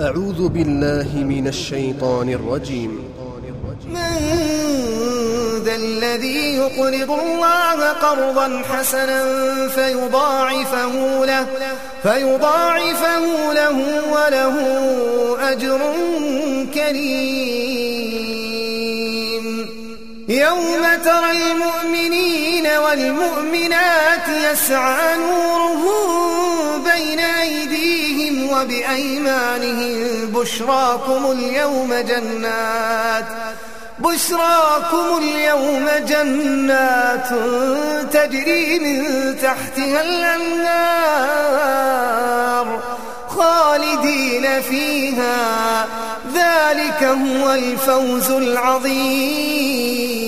أعوذ بالله من الشيطان الرجيم. من ذا الذي يقرض الله قرضا حسنا فيضاعفه له فيضاعفه له وله أجر كريم. يوم ترى المؤمنين والمؤمنات يسعى نورهم بين أيديهم وبأيمانهم بشراكم اليوم جنات بشراكم اليوم جنات تجري من تحتها الأنهار خالدين فيها ذلك هو الفوز العظيم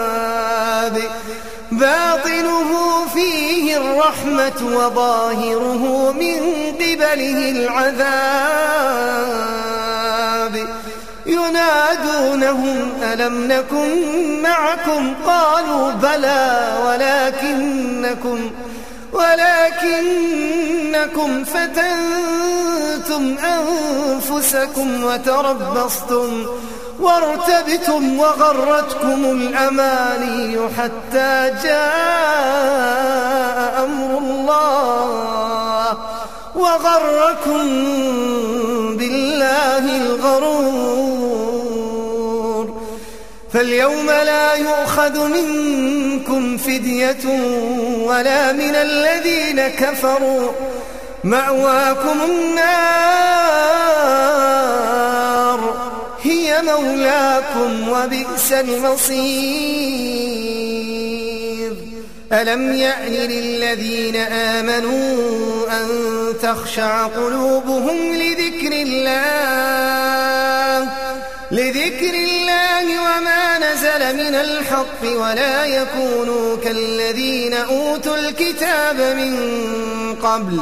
الرحمة وظاهره من قبله العذاب. ينادونهم ألم نكن معكم؟ قالوا بلى ولكنكم ولكنكم فتنتم أنفسكم وتربصتم وارتبتم وغرتكم الأماني حتى جاء وغركم بالله الغرور. فاليوم لا يؤخذ منكم فدية ولا من الذين كفروا. مأواكم النار. هي مولاكم وبئس المصير. ألم يأن للذين آمنوا أن تخشع قلوبهم لذكر الله؟ لذكر الله وما نزل من الحق ولا يكونوا كالذين أوتوا الكتاب من قبل.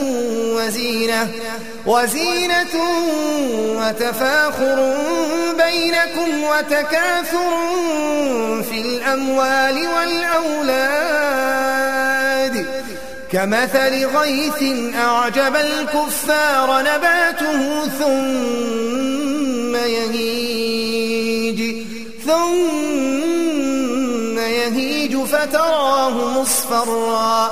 وزينة وزينة وتفاخر بينكم وتكاثر في الأموال والأولاد. كمثل غيث أعجب الكفار نباته ثم يهيج ثم يهيج فتراه مصفرا.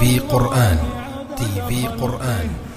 في قرآن. تي في قرآن.